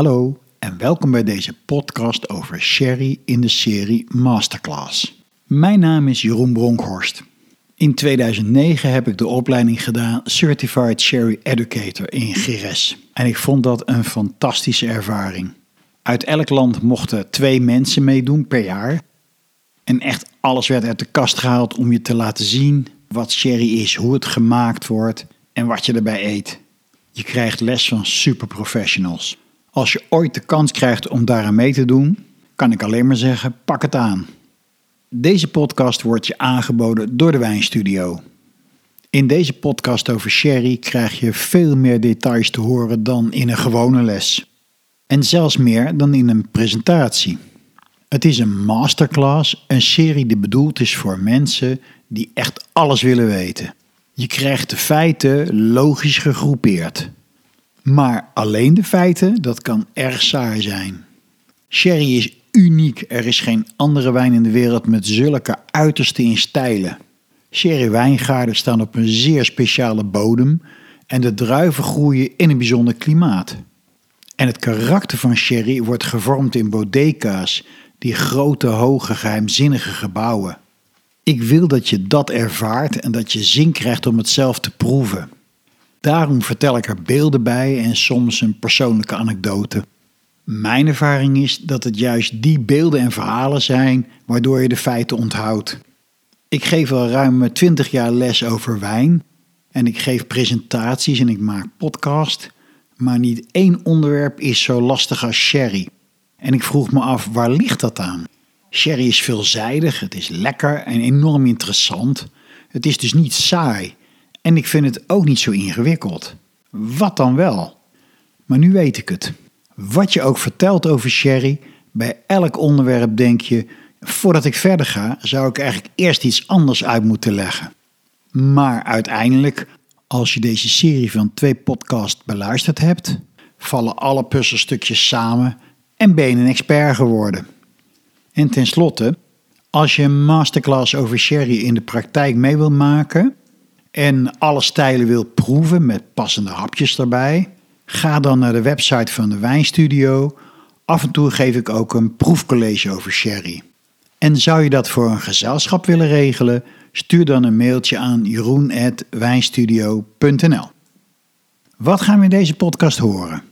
Hallo en welkom bij deze podcast over sherry in de serie Masterclass. Mijn naam is Jeroen Bronkhorst. In 2009 heb ik de opleiding gedaan Certified Sherry Educator in Gires. En ik vond dat een fantastische ervaring. Uit elk land mochten twee mensen meedoen per jaar. En echt alles werd uit de kast gehaald om je te laten zien wat sherry is, hoe het gemaakt wordt en wat je erbij eet. Je krijgt les van superprofessionals. Als je ooit de kans krijgt om daaraan mee te doen, kan ik alleen maar zeggen: pak het aan. Deze podcast wordt je aangeboden door de Wijnstudio. In deze podcast over sherry krijg je veel meer details te horen dan in een gewone les. En zelfs meer dan in een presentatie. Het is een masterclass, een serie die bedoeld is voor mensen die echt alles willen weten. Je krijgt de feiten logisch gegroepeerd. Maar alleen de feiten, dat kan erg saai zijn. Sherry is uniek. Er is geen andere wijn in de wereld met zulke uiterste in stijlen. Sherry wijngaarden staan op een zeer speciale bodem en de druiven groeien in een bijzonder klimaat. En het karakter van sherry wordt gevormd in bodeca's, die grote, hoge, geheimzinnige gebouwen. Ik wil dat je dat ervaart en dat je zin krijgt om het zelf te proeven. Daarom vertel ik er beelden bij en soms een persoonlijke anekdote. Mijn ervaring is dat het juist die beelden en verhalen zijn waardoor je de feiten onthoudt. Ik geef al ruim 20 jaar les over wijn en ik geef presentaties en ik maak podcast, maar niet één onderwerp is zo lastig als sherry. En ik vroeg me af, waar ligt dat aan? Sherry is veelzijdig, het is lekker en enorm interessant. Het is dus niet saai. En ik vind het ook niet zo ingewikkeld. Wat dan wel? Maar nu weet ik het. Wat je ook vertelt over sherry, bij elk onderwerp denk je: voordat ik verder ga, zou ik eigenlijk eerst iets anders uit moeten leggen. Maar uiteindelijk, als je deze serie van twee podcasts beluisterd hebt, vallen alle puzzelstukjes samen en ben je een expert geworden. En tenslotte, als je een masterclass over sherry in de praktijk mee wil maken en alle stijlen wil proeven met passende hapjes erbij, ga dan naar de website van de Wijnstudio. Af en toe geef ik ook een proefcollege over sherry. En zou je dat voor een gezelschap willen regelen, stuur dan een mailtje aan jeroen.wijnstudio.nl. Wat gaan we in deze podcast horen?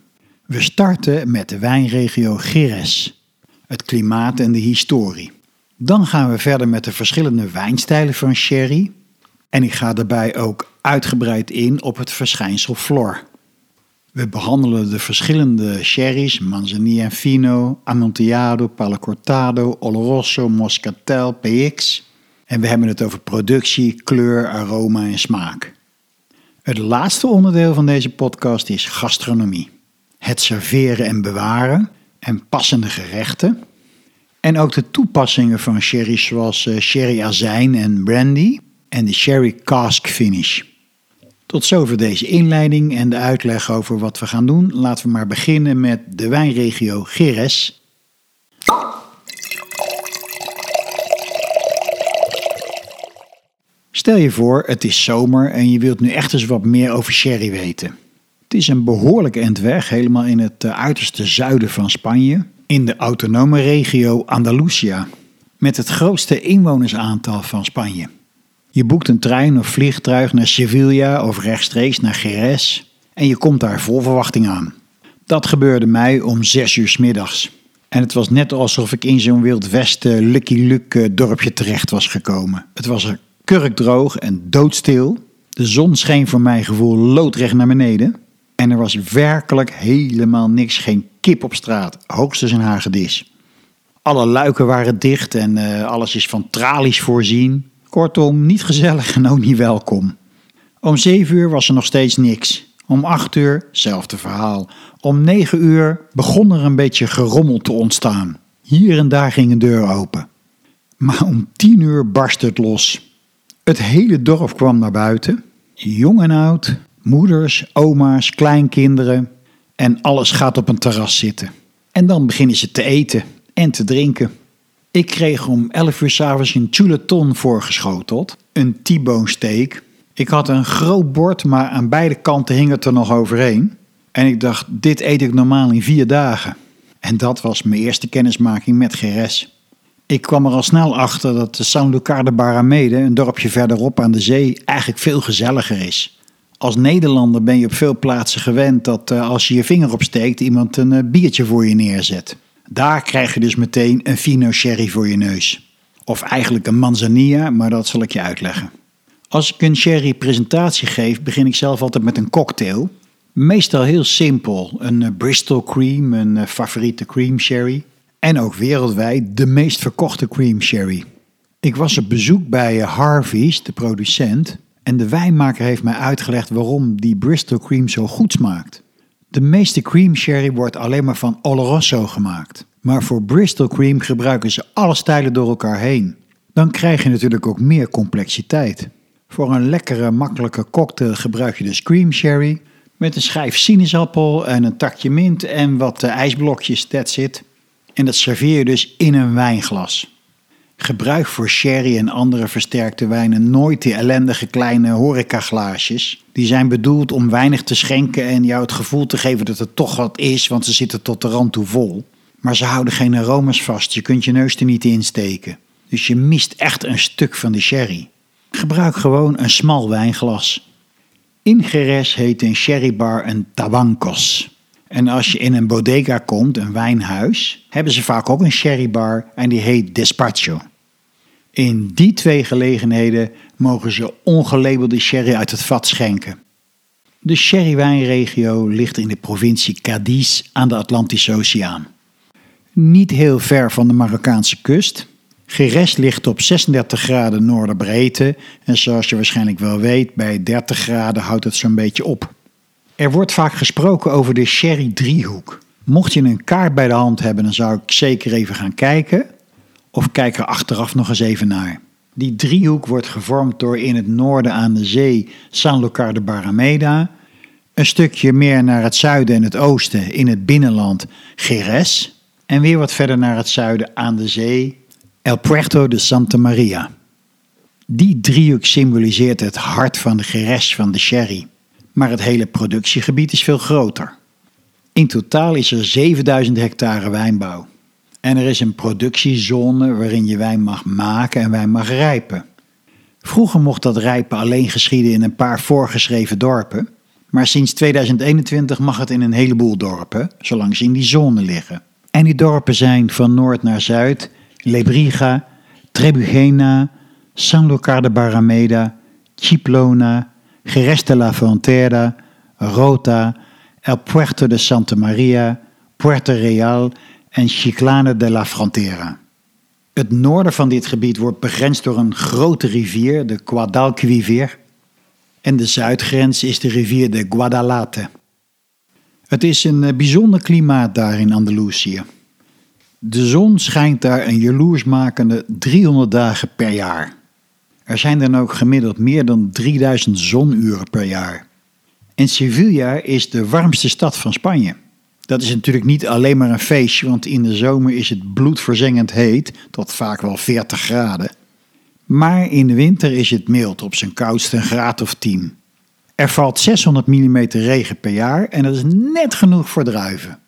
We starten met de wijnregio Gires, het klimaat en de historie. Dan gaan we verder met de verschillende wijnstijlen van sherry. En ik ga daarbij ook uitgebreid in op het verschijnsel flor. We behandelen de verschillende sherry's, Manzanilla Fino, Amontillado, Palo Cortado, Oloroso, Moscatel, PX. En we hebben het over productie, kleur, aroma en smaak. Het laatste onderdeel van deze podcast is gastronomie. Het serveren en bewaren en passende gerechten. En ook de toepassingen van sherry's zoals eh, sherry azijn en brandy en de sherry cask finish. Tot zover deze inleiding en de uitleg over wat we gaan doen. Laten we maar beginnen met de wijnregio Gires. Stel je voor, het is zomer en je wilt nu echt eens wat meer over sherry weten. Het is een behoorlijk end weg, helemaal in het eh, uiterste zuiden van Spanje, in de autonome regio Andalusia, met het grootste inwonersaantal van Spanje. Je boekt een trein of vliegtuig naar Sevilla of rechtstreeks naar Jerez en je komt daar vol verwachting aan. Dat gebeurde mij om zes uur s middags. En het was net alsof ik in zo'n Wild Westen Lucky Luke dorpje terecht was gekomen. Het was er kurkdroog en doodstil. De zon scheen voor mijn gevoel loodrecht naar beneden. En er was werkelijk helemaal niks, geen kip op straat, hoogstens een hagedis. Alle luiken waren dicht en uh, alles is van tralies voorzien. Kortom, niet gezellig en ook niet welkom. Om zeven uur was er nog steeds niks. Om acht uur, hetzelfde verhaal. Om negen uur begon er een beetje gerommel te ontstaan. Hier en daar ging een deur open. Maar om tien uur barstte het los. Het hele dorp kwam naar buiten. Jong en oud, moeders, oma's, kleinkinderen. En alles gaat op een terras zitten. En dan beginnen ze te eten en te drinken. Ik kreeg om 11 uur s'avonds een chuleton voorgeschoteld, een T-bone. Ik had een groot bord, maar aan beide kanten hing het er nog overheen. En ik dacht, dit eet ik normaal in vier dagen. En dat was mijn eerste kennismaking met Geres. Ik kwam er al snel achter dat de San Lucar de Barramede, een dorpje verderop aan de zee, eigenlijk veel gezelliger is. Als Nederlander ben je op veel plaatsen gewend dat uh, als je je vinger opsteekt, iemand een uh, biertje voor je neerzet. Daar krijg je dus meteen een Fino Sherry voor je neus. Of eigenlijk een Manzanilla, maar dat zal ik je uitleggen. Als ik een sherry presentatie geef, begin ik zelf altijd met een cocktail. Meestal heel simpel. Een uh, Bristol cream, een favoriete cream sherry. En ook wereldwijd de meest verkochte cream sherry. Ik was op bezoek bij Harvey's, de producent, en de wijnmaker heeft mij uitgelegd waarom die Bristol cream zo goed smaakt. De meeste cream sherry wordt alleen maar van Oloroso gemaakt. Maar voor Bristol cream gebruiken ze alle stijlen door elkaar heen. Dan krijg je natuurlijk ook meer complexiteit. Voor een lekkere, makkelijke cocktail gebruik je dus cream sherry. Met een schijf sinaasappel en een takje mint en wat ijsblokjes, that's it. En dat serveer je dus in een wijnglas. Gebruik voor sherry en andere versterkte wijnen nooit die ellendige kleine horecaglaasjes. Die zijn bedoeld om weinig te schenken en jou het gevoel te geven dat het toch wat is, want ze zitten tot de rand toe vol. Maar ze houden geen aromas vast, je kunt je neus er niet in steken. Dus je mist echt een stuk van de sherry. Gebruik gewoon een smal wijnglas. In Geres heet een sherrybar een tabancos. En als je in een bodega komt, een wijnhuis, hebben ze vaak ook een sherrybar en die heet Despacho. In die twee gelegenheden mogen ze ongelabelde sherry uit het vat schenken. De sherrywijnregio ligt in de provincie Cadiz aan de Atlantische Oceaan. Niet heel ver van de Marokkaanse kust. Geres ligt op 36 graden noorderbreedte en zoals je waarschijnlijk wel weet, bij 30 graden houdt het zo'n beetje op. Er wordt vaak gesproken over de Sherry driehoek. Mocht je een kaart bij de hand hebben, dan zou ik zeker even gaan kijken. Of kijk er achteraf nog eens even naar. Die driehoek wordt gevormd door in het noorden aan de zee San Lucar de Barrameda, een stukje meer naar het zuiden en het oosten in het binnenland Geres en weer wat verder naar het zuiden aan de zee El Puerto de Santa Maria. Die driehoek symboliseert het hart van de Geres van de sherry maar het hele productiegebied is veel groter. In totaal is er 7000 hectare wijnbouw. En er is een productiezone waarin je wijn mag maken en wijn mag rijpen. Vroeger mocht dat rijpen alleen geschieden in een paar voorgeschreven dorpen, maar sinds 2021 mag het in een heleboel dorpen, zolang ze in die zone liggen. En die dorpen zijn van noord naar zuid Lebriga, Trebugena, San Lucar de Barrameda, Chiplona, Jerez de la Frontera, Rota, El Puerto de Santa Maria, Puerto Real en Chiclana de la Frontera. Het noorden van dit gebied wordt begrensd door een grote rivier, de Guadalquivir, en de zuidgrens is de rivier de Guadalate. Het is een eh, bijzonder klimaat daar in Andalusië. De zon schijnt daar een jaloersmakende 300 dagen per jaar. Er zijn dan ook gemiddeld meer dan 3000 zonuren per jaar. En Sevilla is de warmste stad van Spanje. Dat is natuurlijk niet alleen maar een feestje, want in de zomer is het bloedverzengend heet, tot vaak wel 40 graden. Maar in de winter is het mild, op zijn koudste een graad of 10. Er valt 600 mm regen per jaar en dat is net genoeg voor druiven.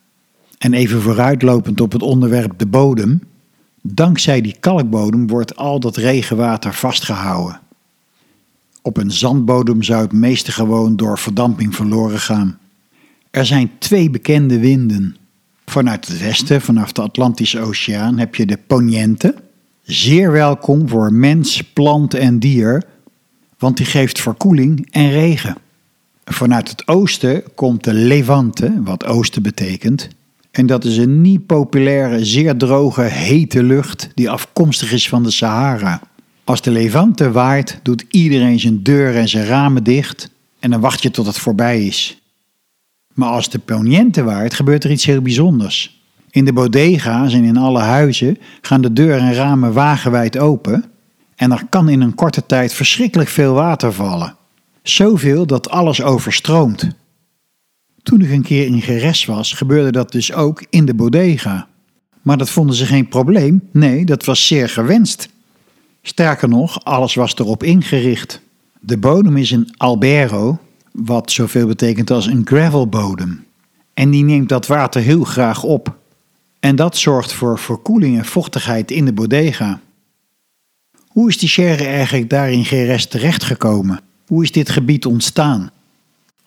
En even vooruitlopend op het onderwerp de bodem. Dankzij die kalkbodem wordt al dat regenwater vastgehouden. Op een zandbodem zou het meeste gewoon door verdamping verloren gaan. Er zijn twee bekende winden. Vanuit het westen, vanaf de Atlantische Oceaan, heb je de Poniente. Zeer welkom voor mens, plant en dier, want die geeft verkoeling en regen. Vanuit het oosten komt de Levante, wat oosten betekent, en dat is een niet populaire, zeer droge, hete lucht die afkomstig is van de Sahara. Als de Levante waait, doet iedereen zijn deuren en zijn ramen dicht en dan wacht je tot het voorbij is. Maar als de Poniente waait, gebeurt er iets heel bijzonders. In de bodega's en in alle huizen gaan de deuren en ramen wagenwijd open en er kan in een korte tijd verschrikkelijk veel water vallen. Zoveel dat alles overstroomt. Toen ik een keer in Geres was, gebeurde dat dus ook in de bodega. Maar dat vonden ze geen probleem. Nee, dat was zeer gewenst. Sterker nog, alles was erop ingericht. De bodem is een albero, wat zoveel betekent als een gravelbodem. En die neemt dat water heel graag op. En dat zorgt voor verkoeling en vochtigheid in de bodega. Hoe is die sherry eigenlijk daar in Geres terechtgekomen? Hoe is dit gebied ontstaan?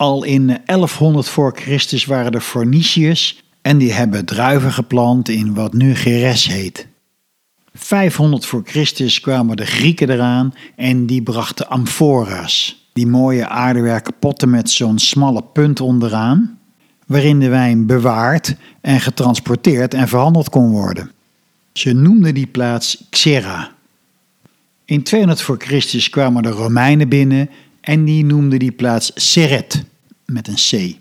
Al in 1100 voor Christus waren er Phoeniciërs en die hebben druiven geplant in wat nu Geres heet. 500 voor Christus kwamen de Grieken eraan en die brachten amphora's, die mooie aardewerken potten met zo'n smalle punt onderaan, waarin de wijn bewaard en getransporteerd en verhandeld kon worden. Ze noemden die plaats Xera. In 200 voor Christus kwamen de Romeinen binnen en die noemden die plaats Seret met een C.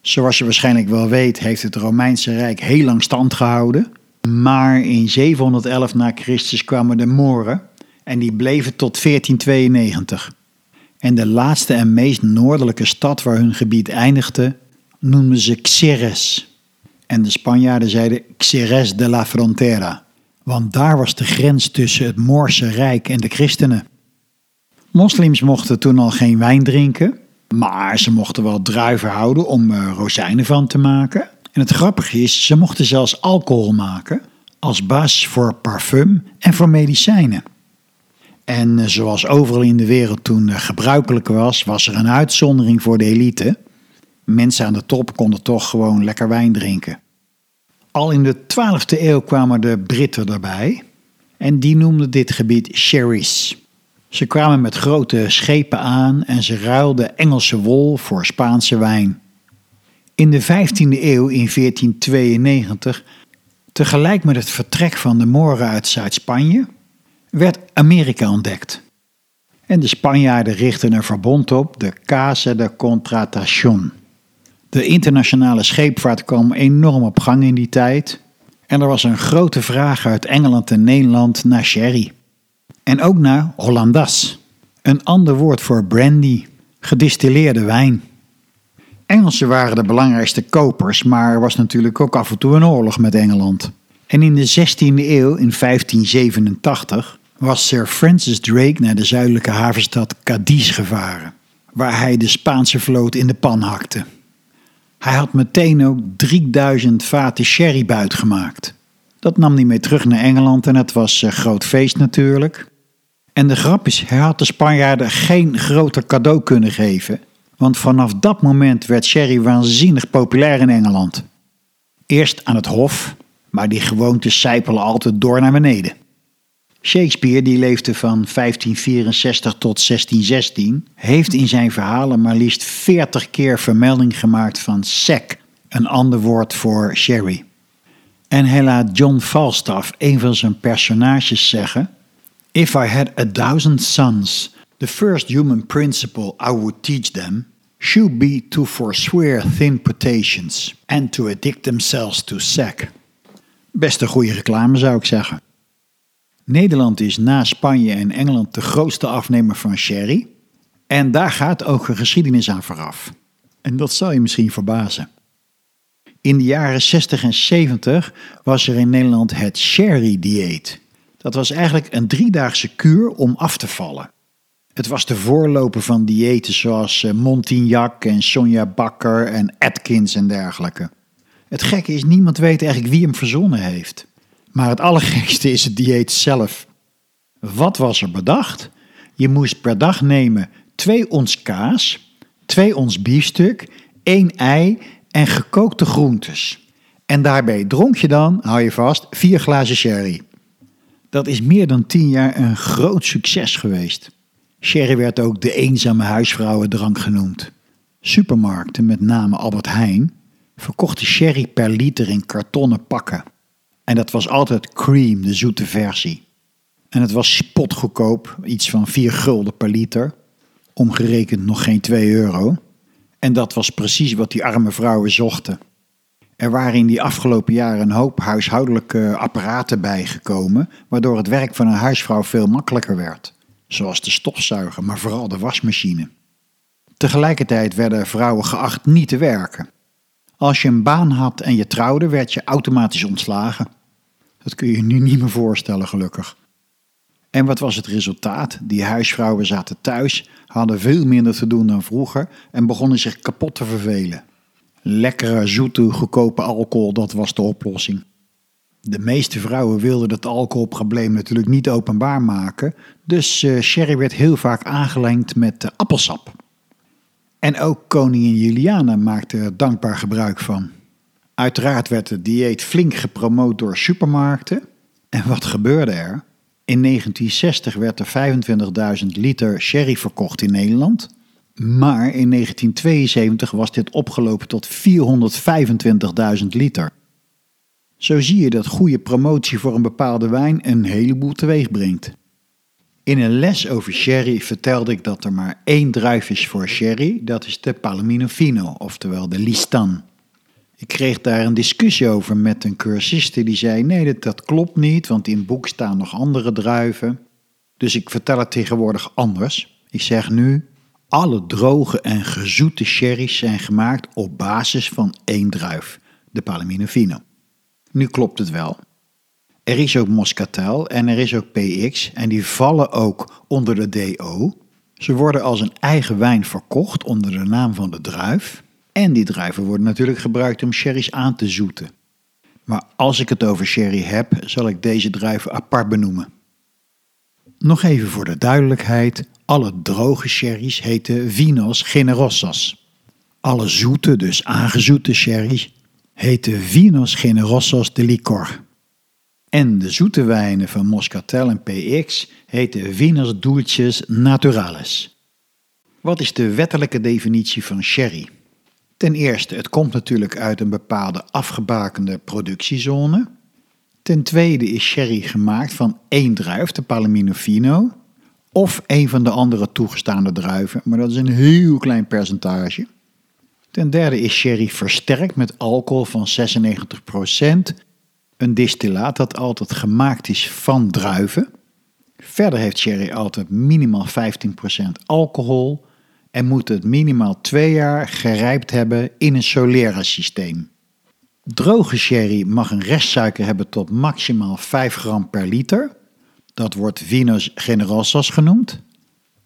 Zoals je waarschijnlijk wel weet, heeft het Romeinse Rijk heel lang stand gehouden. Maar in 711 na Christus kwamen de Moren en die bleven tot 1492. En de laatste en meest noordelijke stad waar hun gebied eindigde, noemden ze Xeres. En de Spanjaarden zeiden Xeres de la Frontera, want daar was de grens tussen het Moorse Rijk en de christenen. Moslims mochten toen al geen wijn drinken, maar ze mochten wel druiven houden om uh, rozijnen van te maken. En het grappige is, ze mochten zelfs alcohol maken als basis voor parfum en voor medicijnen. En uh, zoals overal in de wereld toen uh, gebruikelijk was, was er een uitzondering voor de elite. Mensen aan de top konden toch gewoon lekker wijn drinken. Al in de 12e eeuw kwamen de Britten erbij en die noemden dit gebied sherry's. Ze kwamen met grote schepen aan en ze ruilden Engelse wol voor Spaanse wijn. In de 15e eeuw, in 1492, tegelijk met het vertrek van de Moren uit Zuid-Spanje, werd Amerika ontdekt. En de Spanjaarden richtten een verbond op, de Casa de Contratación. De internationale scheepvaart kwam enorm op gang in die tijd en er was een grote vraag uit Engeland en Nederland naar sherry. En ook naar Hollandas, een ander woord voor brandy, gedistilleerde wijn. Engelsen waren de belangrijkste kopers, maar er was natuurlijk ook af en toe een oorlog met Engeland. En in de 16e eeuw, in 1587, was Sir Francis Drake naar de zuidelijke havenstad Cadiz gevaren, waar hij de Spaanse vloot in de pan hakte. Hij had meteen ook 3000 vaten sherry buitgemaakt. Dat nam hij mee terug naar Engeland en het was een groot feest natuurlijk. En de grap is, hij had de Spanjaarden geen groter cadeau kunnen geven, want vanaf dat moment werd sherry waanzinnig populair in Engeland. Eerst aan het hof, maar die gewoontes sijpelen altijd door naar beneden. Shakespeare, die leefde van 1564 tot 1616, heeft in zijn verhalen maar liefst 40 keer vermelding gemaakt van sec, een ander woord voor sherry. En hij laat John Falstaff, een van zijn personages, zeggen: If I had a thousand sons, the first human principle I would teach them should be to forswear thin potations and to addict themselves to sack. Best een goede reclame zou ik zeggen. Nederland is na Spanje en Engeland de grootste afnemer van sherry. En daar gaat ook een geschiedenis aan vooraf. En dat zal je misschien verbazen. In de jaren 60 en 70 was er in Nederland het sherry-dieet. Dat was eigenlijk een driedaagse kuur om af te vallen. Het was de voorloper van diëten zoals eh, Montignac en Sonja Bakker en Atkins en dergelijke. Het gekke is, niemand weet eigenlijk wie hem verzonnen heeft. Maar het allergekste is het dieet zelf. Wat was er bedacht? Je moest per dag nemen 2 ons kaas, 2 ons biefstuk, 1 ei en gekookte groentes. En daarbij dronk je dan, hou je vast, 4 glazen sherry. Dat is meer dan 10 jaar een groot succes geweest. Sherry werd ook de eenzame huisvrouwendrank genoemd. Supermarkten, met name Albert Heijn, verkochten sherry per liter in kartonnen pakken. En dat was altijd cream, de zoete versie. En het was spotgoedkoop, iets van 4 gulden per liter. Omgerekend nog geen 2 euro. En dat was precies wat die arme vrouwen zochten. Er waren in die afgelopen jaren een hoop huishoudelijke apparaten bijgekomen, waardoor het werk van een huisvrouw veel makkelijker werd. Zoals de stofzuiger, maar vooral de wasmachine. Tegelijkertijd werden vrouwen geacht niet te werken. Als je een baan had en je trouwde, werd je automatisch ontslagen. Dat kun je nu niet meer voorstellen, gelukkig. En wat was het resultaat? Die huisvrouwen zaten thuis, hadden veel minder te doen dan vroeger en begonnen zich kapot te vervelen. Lekkere, zoete, goedkope alcohol, dat was de oplossing. De meeste vrouwen wilden het alcoholprobleem natuurlijk niet openbaar maken, dus uh, sherry werd heel vaak aangelengd met uh, appelsap. En ook koningin Juliana maakte er dankbaar gebruik van. Uiteraard werd het dieet flink gepromoot door supermarkten. En wat gebeurde er? In 1960 werd er 25.000 liter sherry verkocht in Nederland. Maar in 1972 was dit opgelopen tot 425.000 liter. Zo zie je dat goede promotie voor een bepaalde wijn een heleboel teweeg brengt. In een les over sherry vertelde ik dat er maar één druif is voor sherry, dat is de Palomino Fino, oftewel de Listan. Ik kreeg daar een discussie over met een cursiste die zei: nee, dat, dat klopt niet, want in het boek staan nog andere druiven. Dus ik vertel het tegenwoordig anders. Ik zeg nu: alle droge en gezoete sherry's zijn gemaakt op basis van één druif, de Palomino Fino. Nu klopt het wel. Er is ook Moscatel en er is ook PX en die vallen ook onder de DO. Ze worden als een eigen wijn verkocht onder de naam van de druif. En die druiven worden natuurlijk gebruikt om sherry's aan te zoeten. Maar als ik het over sherry heb, zal ik deze druiven apart benoemen. Nog even voor de duidelijkheid: alle droge sherry's heten Vinos Generosas. Alle zoete, dus aangezoete sherry's, heten Vinos Generosos de Licor. En de zoete wijnen van Moscatel en PX heten Vinos Dulces Naturales. Wat is de wettelijke definitie van sherry? Ten eerste, het komt natuurlijk uit een bepaalde afgebakende productiezone. Ten tweede is sherry gemaakt van één druif, de Palomino Fino, of een van de andere toegestaande druiven, maar dat is een heel klein percentage. Ten derde is sherry versterkt met alcohol van 96%, een distillaat dat altijd gemaakt is van druiven. Verder heeft sherry altijd minimaal 15% alcohol en moet het minimaal twee jaar gerijpt hebben in een Solera-systeem. Droge sherry mag een restsuiker hebben tot maximaal 5 gram per liter. Dat wordt Vinos Generosas genoemd.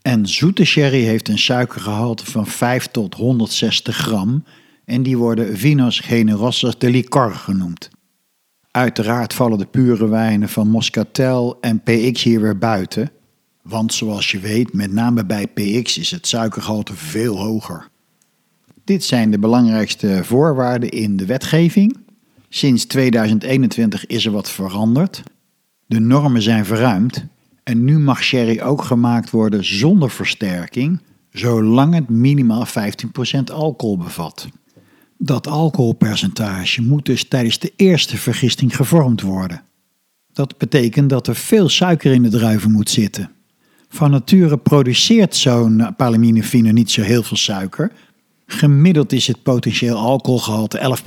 En zoete sherry heeft een suikergehalte van 5 tot 160 gram en die worden Vinos Generosas de Licor genoemd. Uiteraard vallen de pure wijnen van Moscatel en PX hier weer buiten, want zoals je weet, met name bij PX is het suikergehalte veel hoger. Dit zijn de belangrijkste voorwaarden in de wetgeving. Sinds 2021 is er wat veranderd. De normen zijn verruimd en nu mag sherry ook gemaakt worden zonder versterking, zolang het minimaal 15% alcohol bevat. Dat alcoholpercentage moet dus tijdens de eerste vergisting gevormd worden. Dat betekent dat er veel suiker in de druiven moet zitten. Van nature produceert zo'n palaminefine niet zo heel veel suiker. Gemiddeld is het potentieel alcoholgehalte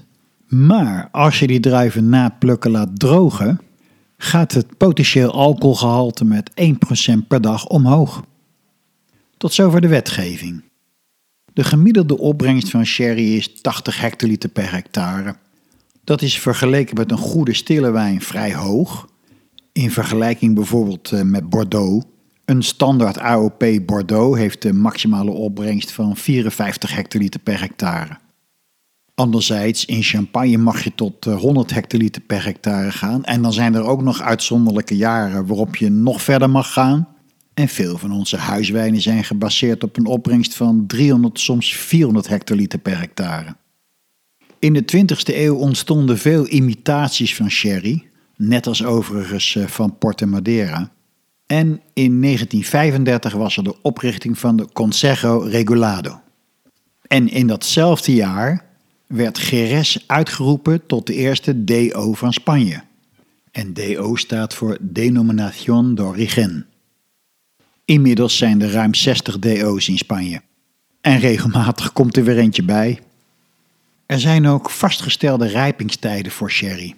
11%. Maar als je die druiven na plukken laat drogen, gaat het potentieel alcoholgehalte met 1% per dag omhoog. Tot zover de wetgeving. De gemiddelde opbrengst van sherry is 80 hectoliter per hectare. Dat is vergeleken met een goede stille wijn vrij hoog. In vergelijking bijvoorbeeld eh, met Bordeaux. Een standaard AOP Bordeaux heeft de maximale opbrengst van 54 hectoliter per hectare. Anderzijds, in Champagne mag je tot 100 eh, hectoliter per hectare gaan. En dan zijn er ook nog uitzonderlijke jaren waarop je nog verder mag gaan. En veel van onze huiswijnen zijn gebaseerd op een opbrengst van 300, soms 400 hectoliter per hectare. In de 20e eeuw ontstonden veel imitaties van sherry, net als overigens eh, van Porto Madeira. En in 1935 was er de oprichting van de Consejo Regulado. En in datzelfde jaar werd Jerez uitgeroepen tot de eerste DO van Spanje. En DO staat voor Denominación de Origen. Inmiddels zijn er ruim 60 DO's in Spanje. En regelmatig komt er weer eentje bij. Er zijn ook vastgestelde rijpingstijden voor sherry.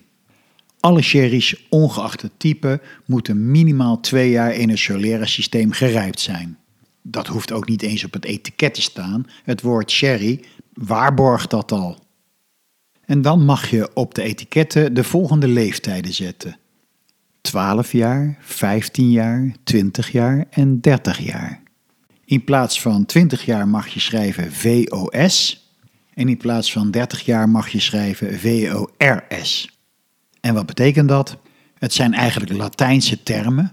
Alle sherry's, ongeacht het type, moeten minimaal twee jaar in een Solera systeem gerijpt zijn. Dat hoeft ook niet eens op het etiket te staan. Het woord sherry waarborgt dat al. En dan mag je op de etiketten de volgende leeftijden zetten. 12 jaar, 15 jaar, 20 jaar en 30 jaar. In plaats van 20 jaar mag je schrijven VOS En in plaats van 30 jaar mag je schrijven VORS. En wat betekent dat? Het zijn eigenlijk Latijnse termen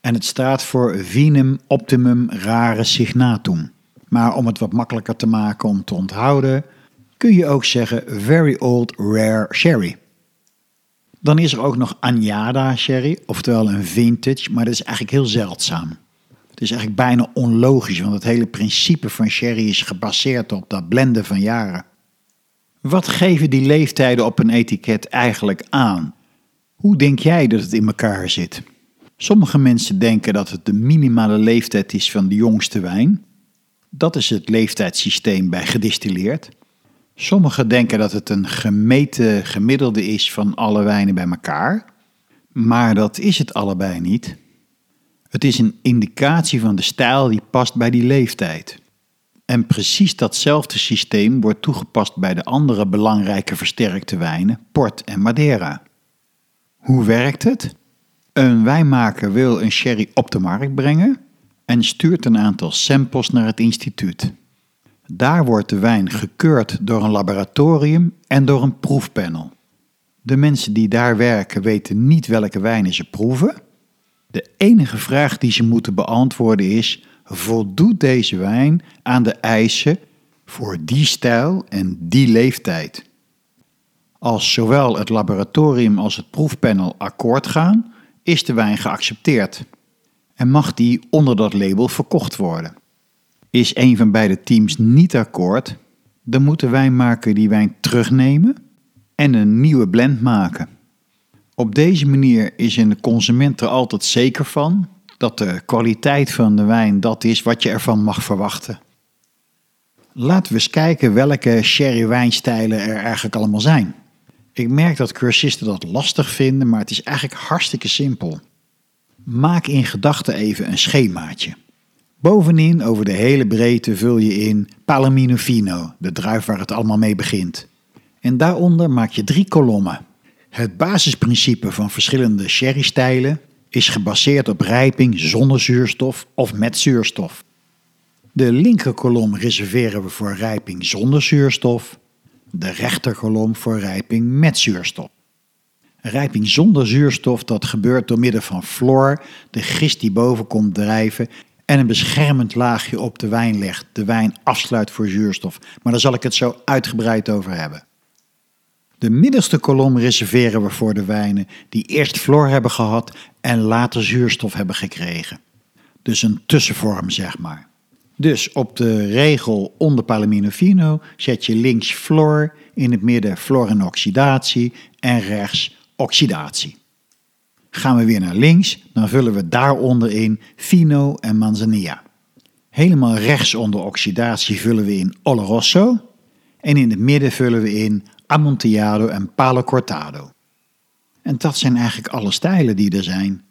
en het staat voor Vinum Optimum Rare Signatum. Maar om het wat makkelijker te maken om te onthouden, kun je ook zeggen Very Old Rare Sherry. Dan is er ook nog Agnada Sherry, oftewel een vintage, maar dat is eigenlijk heel zeldzaam. Het is eigenlijk bijna onlogisch, want het hele principe van sherry is gebaseerd op dat blenden van jaren. Wat geven die leeftijden op een etiket eigenlijk aan? Hoe denk jij dat het in elkaar zit? Sommige mensen denken dat het de minimale leeftijd is van de jongste wijn. Dat is het leeftijdssysteem bij gedistilleerd. Sommigen denken dat het een gemeten gemiddelde is van alle wijnen bij elkaar. Maar dat is het allebei niet. Het is een indicatie van de stijl die past bij die leeftijd. En precies datzelfde systeem wordt toegepast bij de andere belangrijke versterkte wijnen, port en madeira. Hoe werkt het? Een wijnmaker wil een sherry op de markt brengen en stuurt een aantal samples naar het instituut. Daar wordt de wijn gekeurd door een laboratorium en door een proefpanel. De mensen die daar werken weten niet welke wijnen ze proeven. De enige vraag die ze moeten beantwoorden is: voldoet deze wijn aan de eisen voor die stijl en die leeftijd? Als zowel het laboratorium als het proefpanel akkoord gaan, is de wijn geaccepteerd en mag die onder dat label verkocht worden. Is een van beide teams niet akkoord, dan moet de wijnmaker die wijn terugnemen en een nieuwe blend maken. Op deze manier is een consument er altijd zeker van dat de kwaliteit van de wijn dat is wat je ervan mag verwachten. Laten we eens kijken welke sherry wijnstijlen er eigenlijk allemaal zijn. Ik merk dat cursisten dat lastig vinden, maar het is eigenlijk hartstikke simpel. Maak in gedachten even een schemaatje. Bovenin over de hele breedte vul je in Palomino Fino, de druif waar het allemaal mee begint. En daaronder maak je drie kolommen. Het basisprincipe van verschillende sherrystijlen is gebaseerd op rijping zonder zuurstof of met zuurstof. De linkerkolom reserveren we voor rijping zonder zuurstof, de rechterkolom voor rijping met zuurstof. Rijping zonder zuurstof dat gebeurt door middel van floor, de gist die boven komt drijven en een beschermend laagje op de wijn legt, de wijn afsluit voor zuurstof. Maar daar zal ik het zo uitgebreid over hebben. De middelste kolom reserveren we voor de wijnen die eerst floor hebben gehad en later zuurstof hebben gekregen. Dus een tussenvorm, zeg maar. Dus op de regel onder Palomino Fino zet je links floor, in het midden floor en oxidatie en rechts oxidatie. Gaan we weer naar links, dan vullen we daaronder in Fino en Manzanilla. Helemaal rechts onder oxidatie vullen we in Oloroso en in het midden vullen we in Amontillado en Palo Cortado. En dat zijn eigenlijk alle stijlen die er zijn.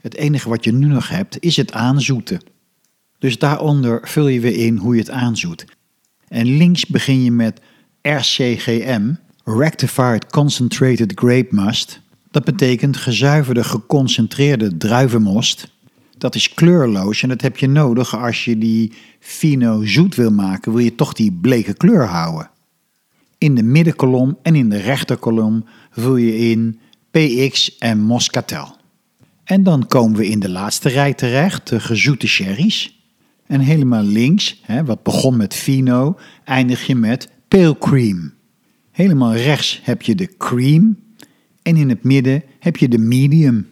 Het enige wat je nu nog hebt is het aanzoeten. Dus daaronder vul je weer in hoe je het aanzoet. En links begin je met RCGM, Rectified Concentrated Grape Must. Dat betekent gezuiverde geconcentreerde druivenmost. Dat is kleurloos en dat heb je nodig als je die fino zoet wil maken, wil je toch die bleke kleur houden. In de middenkolom en in de rechterkolom vul je in PX en Moscatel. En dan komen we in de laatste rij terecht, de gezoete sherry's. En helemaal links, hè, wat begon met fino, eindig je met pale cream. Helemaal rechts heb je de cream en in het midden heb je de medium.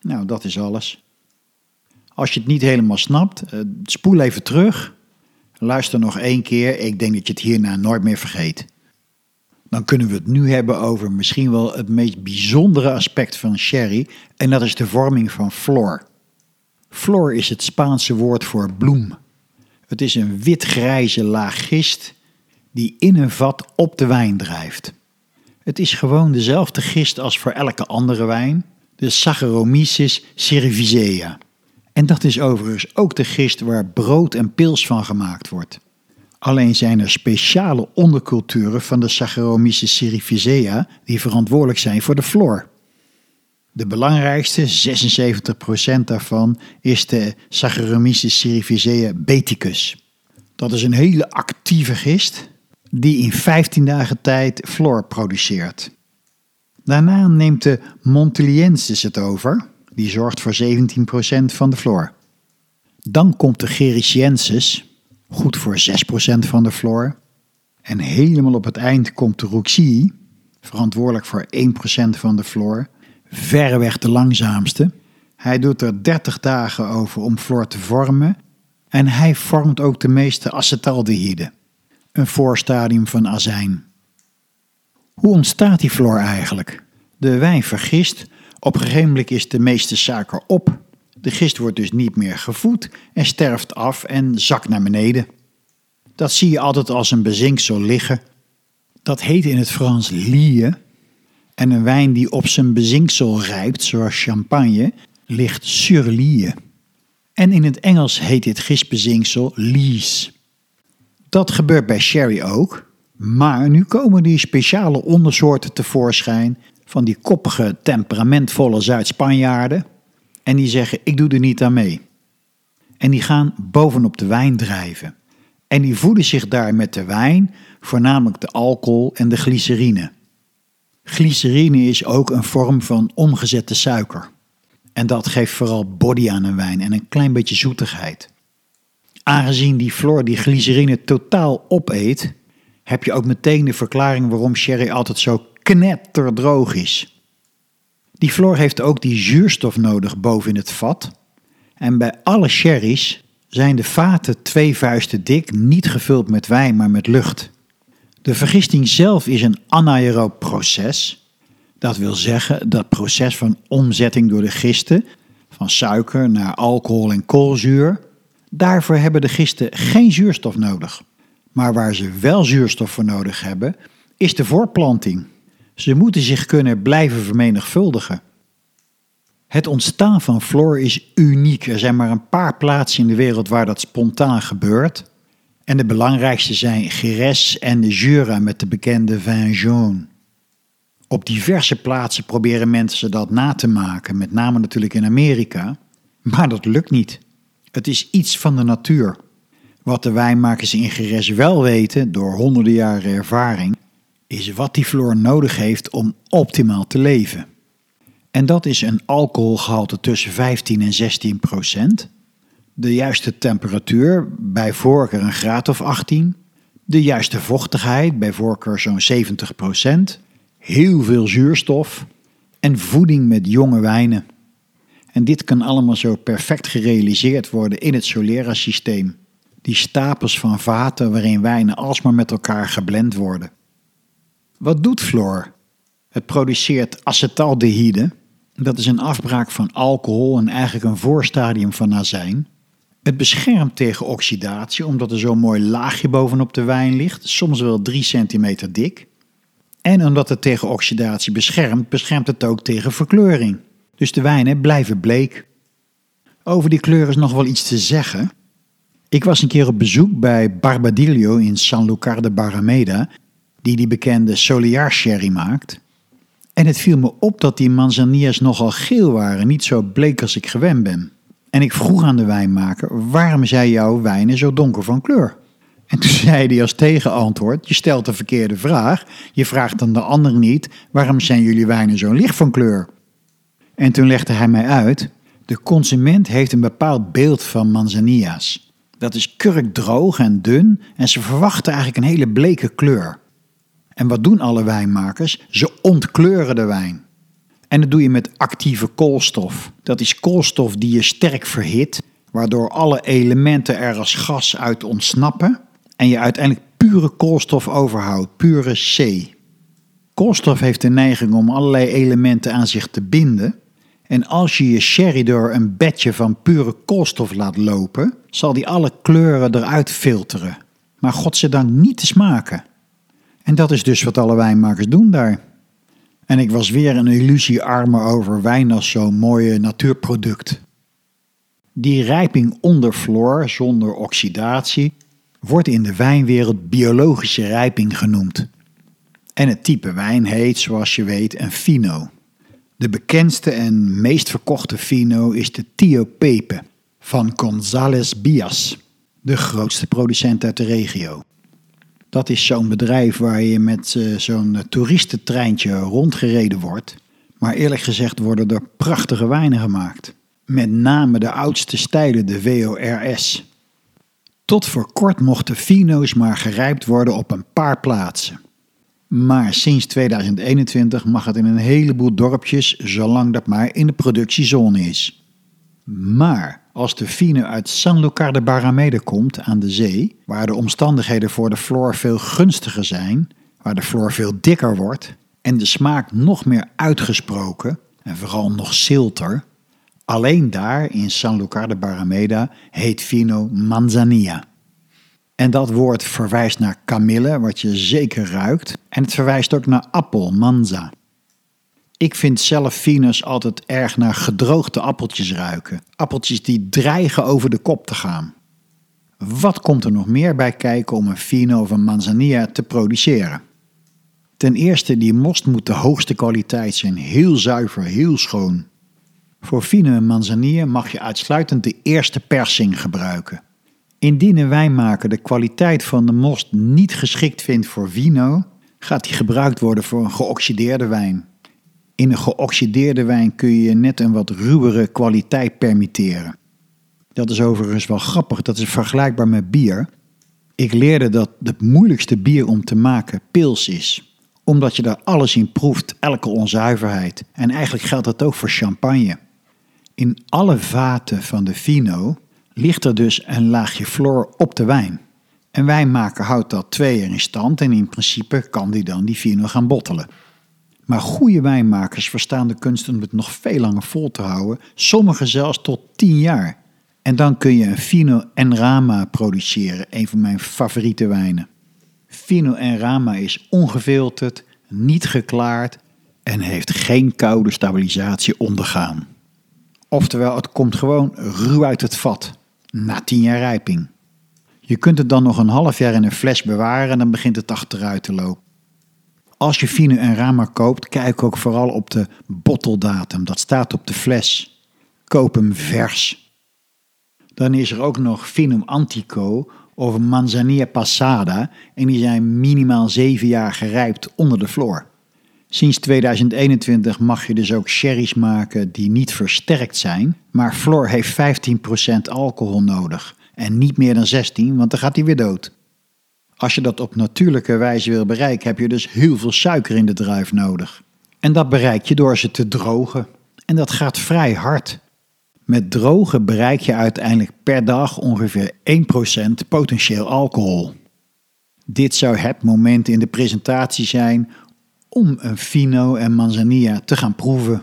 Nou, dat is alles. Als je het niet helemaal snapt, eh, spoel even terug. Luister nog één keer. Ik denk dat je het hierna nooit meer vergeet. Dan kunnen we het nu hebben over misschien wel het meest bijzondere aspect van sherry. En dat is de vorming van flor. Flor is het Spaanse woord voor bloem. Het is een wit-grijze laag gist die in een vat op de wijn drijft. Het is gewoon dezelfde gist als voor elke andere wijn, de Saccharomyces cerevisiae. En dat is overigens ook de gist waar brood en pils van gemaakt wordt. Alleen zijn er speciale onderculturen van de Saccharomyces cerevisiae die verantwoordelijk zijn voor de flor. De belangrijkste, 76% daarvan, is de Saccharomyces cerevisiae beticus. Dat is een hele actieve gist die in 15 dagen tijd Floor produceert. Daarna neemt de Monteliensis het over, die zorgt voor 17% van de Floor. Dan komt de Gericiensis, goed voor 6% van de Floor. En helemaal op het eind komt de Ruxii, verantwoordelijk voor 1% van de Floor, verreweg de langzaamste. Hij doet er 30 dagen over om Floor te vormen en hij vormt ook de meeste acetaldehyde, een voorstadium van azijn. Hoe ontstaat die Floor eigenlijk? De wijn vergist, op een gegeven moment is de meeste suiker op. De gist wordt dus niet meer gevoed en sterft af en zakt naar beneden. Dat zie je altijd als een bezinksel liggen. Dat heet in het Frans lie. En een wijn die op zijn bezinksel rijpt, zoals champagne, ligt sur lie. En in het Engels heet dit gistbezinksel lees. Dat gebeurt bij sherry ook, maar nu komen die speciale ondersoorten tevoorschijn van die koppige, temperamentvolle Zuid-Spanjaarden. En die zeggen: Ik doe er niet aan mee. En die gaan bovenop de wijn drijven. En die voeden zich daar met de wijn, voornamelijk de alcohol en de glycerine. Glycerine is ook een vorm van omgezette suiker. En dat geeft vooral body aan een wijn en een klein beetje zoetigheid. Aangezien die Floor die glycerine totaal opeet, heb je ook meteen de verklaring waarom sherry altijd zo knetterdroog is. Die Floor heeft ook die zuurstof nodig boven in het vat. En bij alle sherry's zijn de vaten twee vuisten dik, niet gevuld met wijn, maar met lucht. De vergisting zelf is een anaeroop proces. Dat wil zeggen dat proces van omzetting door de gisten, van suiker naar alcohol en koolzuur. Daarvoor hebben de gisten geen zuurstof nodig. Maar waar ze wel zuurstof voor nodig hebben, is de voorplanting. Ze moeten zich kunnen blijven vermenigvuldigen. Het ontstaan van floor is uniek. Er zijn maar een paar plaatsen in de wereld waar dat spontaan gebeurt. En de belangrijkste zijn Gires en de Jura met de bekende vin jaune. Op diverse plaatsen proberen mensen dat na te maken, met name natuurlijk in Amerika. Maar dat lukt niet. Het is iets van de natuur. Wat de wijnmakers in Gires wel weten, door honderden jaren ervaring, is wat die floor nodig heeft om optimaal te leven. En dat is een alcoholgehalte tussen 15 en 16 procent. De juiste temperatuur, bij voorkeur een graad of 18. De juiste vochtigheid, bij voorkeur zo'n 70 procent. Heel veel zuurstof. En voeding met jonge wijnen. En dit kan allemaal zo perfect gerealiseerd worden in het Solera-systeem. Die stapels van vaten waarin wijnen alsmaar met elkaar geblend worden. Wat doet fluor? Het produceert acetaldehyde, dat is een afbraak van alcohol en eigenlijk een voorstadium van azijn. Het beschermt tegen oxidatie omdat er zo'n mooi laagje bovenop de wijn ligt, soms wel 3 centimeter dik. En omdat het tegen oxidatie beschermt, beschermt het ook tegen verkleuring. Dus de wijnen blijven bleek. Over die kleur is nog wel iets te zeggen. Ik was een keer op bezoek bij Barbadillo in San Lucar de Barrameda, die die bekende Soliar sherry maakt. En het viel me op dat die manzaniers nogal geel waren, niet zo bleek als ik gewend ben. En ik vroeg aan de wijnmaker, waarom zijn jouw wijnen zo donker van kleur? En toen zei hij als tegenantwoord, je stelt de verkeerde vraag. Je vraagt dan de ander niet, waarom zijn jullie wijnen zo licht van kleur? En toen legde hij mij uit, de consument heeft een bepaald beeld van manzania's. Dat is kurkdroog en dun en ze verwachten eigenlijk een hele bleke kleur. En wat doen alle wijnmakers? Ze ontkleuren de wijn. En dat doe je met actieve koolstof. Dat is koolstof die je sterk verhit, waardoor alle elementen er als gas uit ontsnappen en je uiteindelijk pure koolstof overhoudt, pure C. Koolstof heeft de neiging om allerlei elementen aan zich te binden. En als je je sherry door een bedje van pure koolstof laat lopen, zal die alle kleuren eruit filteren. Maar godzijdank niet te smaken. En dat is dus wat alle wijnmakers doen daar. En ik was weer een illusie armer over wijn als zo'n mooie natuurproduct. Die rijping onder floor, zonder oxidatie, wordt in de wijnwereld biologische rijping genoemd. En het type wijn heet, zoals je weet, een fino. De bekendste en meest verkochte fino is de Tio Pepe van González Bias, de grootste producent uit de regio. Dat is zo'n bedrijf waar je met uh, zo'n toeristentreintje rondgereden wordt. Maar eerlijk gezegd worden er prachtige wijnen gemaakt. Met name de oudste stijlen, de WORS. Tot voor kort mochten vino's maar gerijpt worden op een paar plaatsen. Maar sinds 2021 mag het in een heleboel dorpjes, zolang dat maar in de productiezone is. Maar als de vino uit San Lucar de Barrameda komt aan de zee, waar de omstandigheden voor de floor veel gunstiger zijn, waar de floor veel dikker wordt en de smaak nog meer uitgesproken en vooral nog zilter, alleen daar in San Lucar de Barrameda heet vino manzanilla. En dat woord verwijst naar kamille, wat je zeker ruikt. En het verwijst ook naar appel, manza. Ik vind zelf vino's altijd erg naar gedroogde appeltjes ruiken. Appeltjes die dreigen over de kop te gaan. Wat komt er nog meer bij kijken om een vino of een manzanilla te produceren? Ten eerste, die most moet de hoogste kwaliteit zijn. Heel zuiver, heel schoon. Voor vino en manzanilla mag je uitsluitend de eerste persing gebruiken. Indien een wijnmaker de kwaliteit van de most niet geschikt vindt voor vino, gaat die gebruikt worden voor een geoxideerde wijn. In een geoxideerde wijn kun je net een wat ruwere kwaliteit permitteren. Dat is overigens wel grappig, dat is vergelijkbaar met bier. Ik leerde dat het moeilijkste bier om te maken pils is. Omdat je daar alles in proeft, elke onzuiverheid. En eigenlijk geldt dat ook voor champagne. In alle vaten van de vino ligt er dus een laagje floor op de wijn. Een wijnmaker houdt dat twee jaar in stand en in principe kan die dan die vino gaan bottelen. Maar goede wijnmakers verstaan de kunst om het nog veel langer vol te houden, sommigen zelfs tot 10 jaar. En dan kun je een Fino en Rama produceren, een van mijn favoriete wijnen. Fino en Rama is ongefilterd, niet geklaard en heeft geen koude stabilisatie ondergaan. Oftewel, het komt gewoon ruw uit het vat, na 10 jaar rijping. Je kunt het dan nog een half jaar in een fles bewaren en dan begint het achteruit te lopen. Als je Fino en Rama koopt, kijk ook vooral op de botteldatum. Dat staat op de fles. Koop hem vers. Dan is er ook nog Finum Antico of Manzanilla Passada en die zijn minimaal 7 jaar gerijpt onder de floor. Sinds 2021 mag je dus ook sherry's maken die niet versterkt zijn, maar Floor heeft 15% alcohol nodig en niet meer dan 16, want dan gaat hij weer dood. Als je dat op natuurlijke wijze wil bereiken, heb je dus heel veel suiker in de druif nodig. En dat bereik je door ze te drogen. En dat gaat vrij hard. Met drogen bereik je uiteindelijk per dag ongeveer 1% potentieel alcohol. Dit zou het moment in de presentatie zijn om een Fino en Manzanilla te gaan proeven.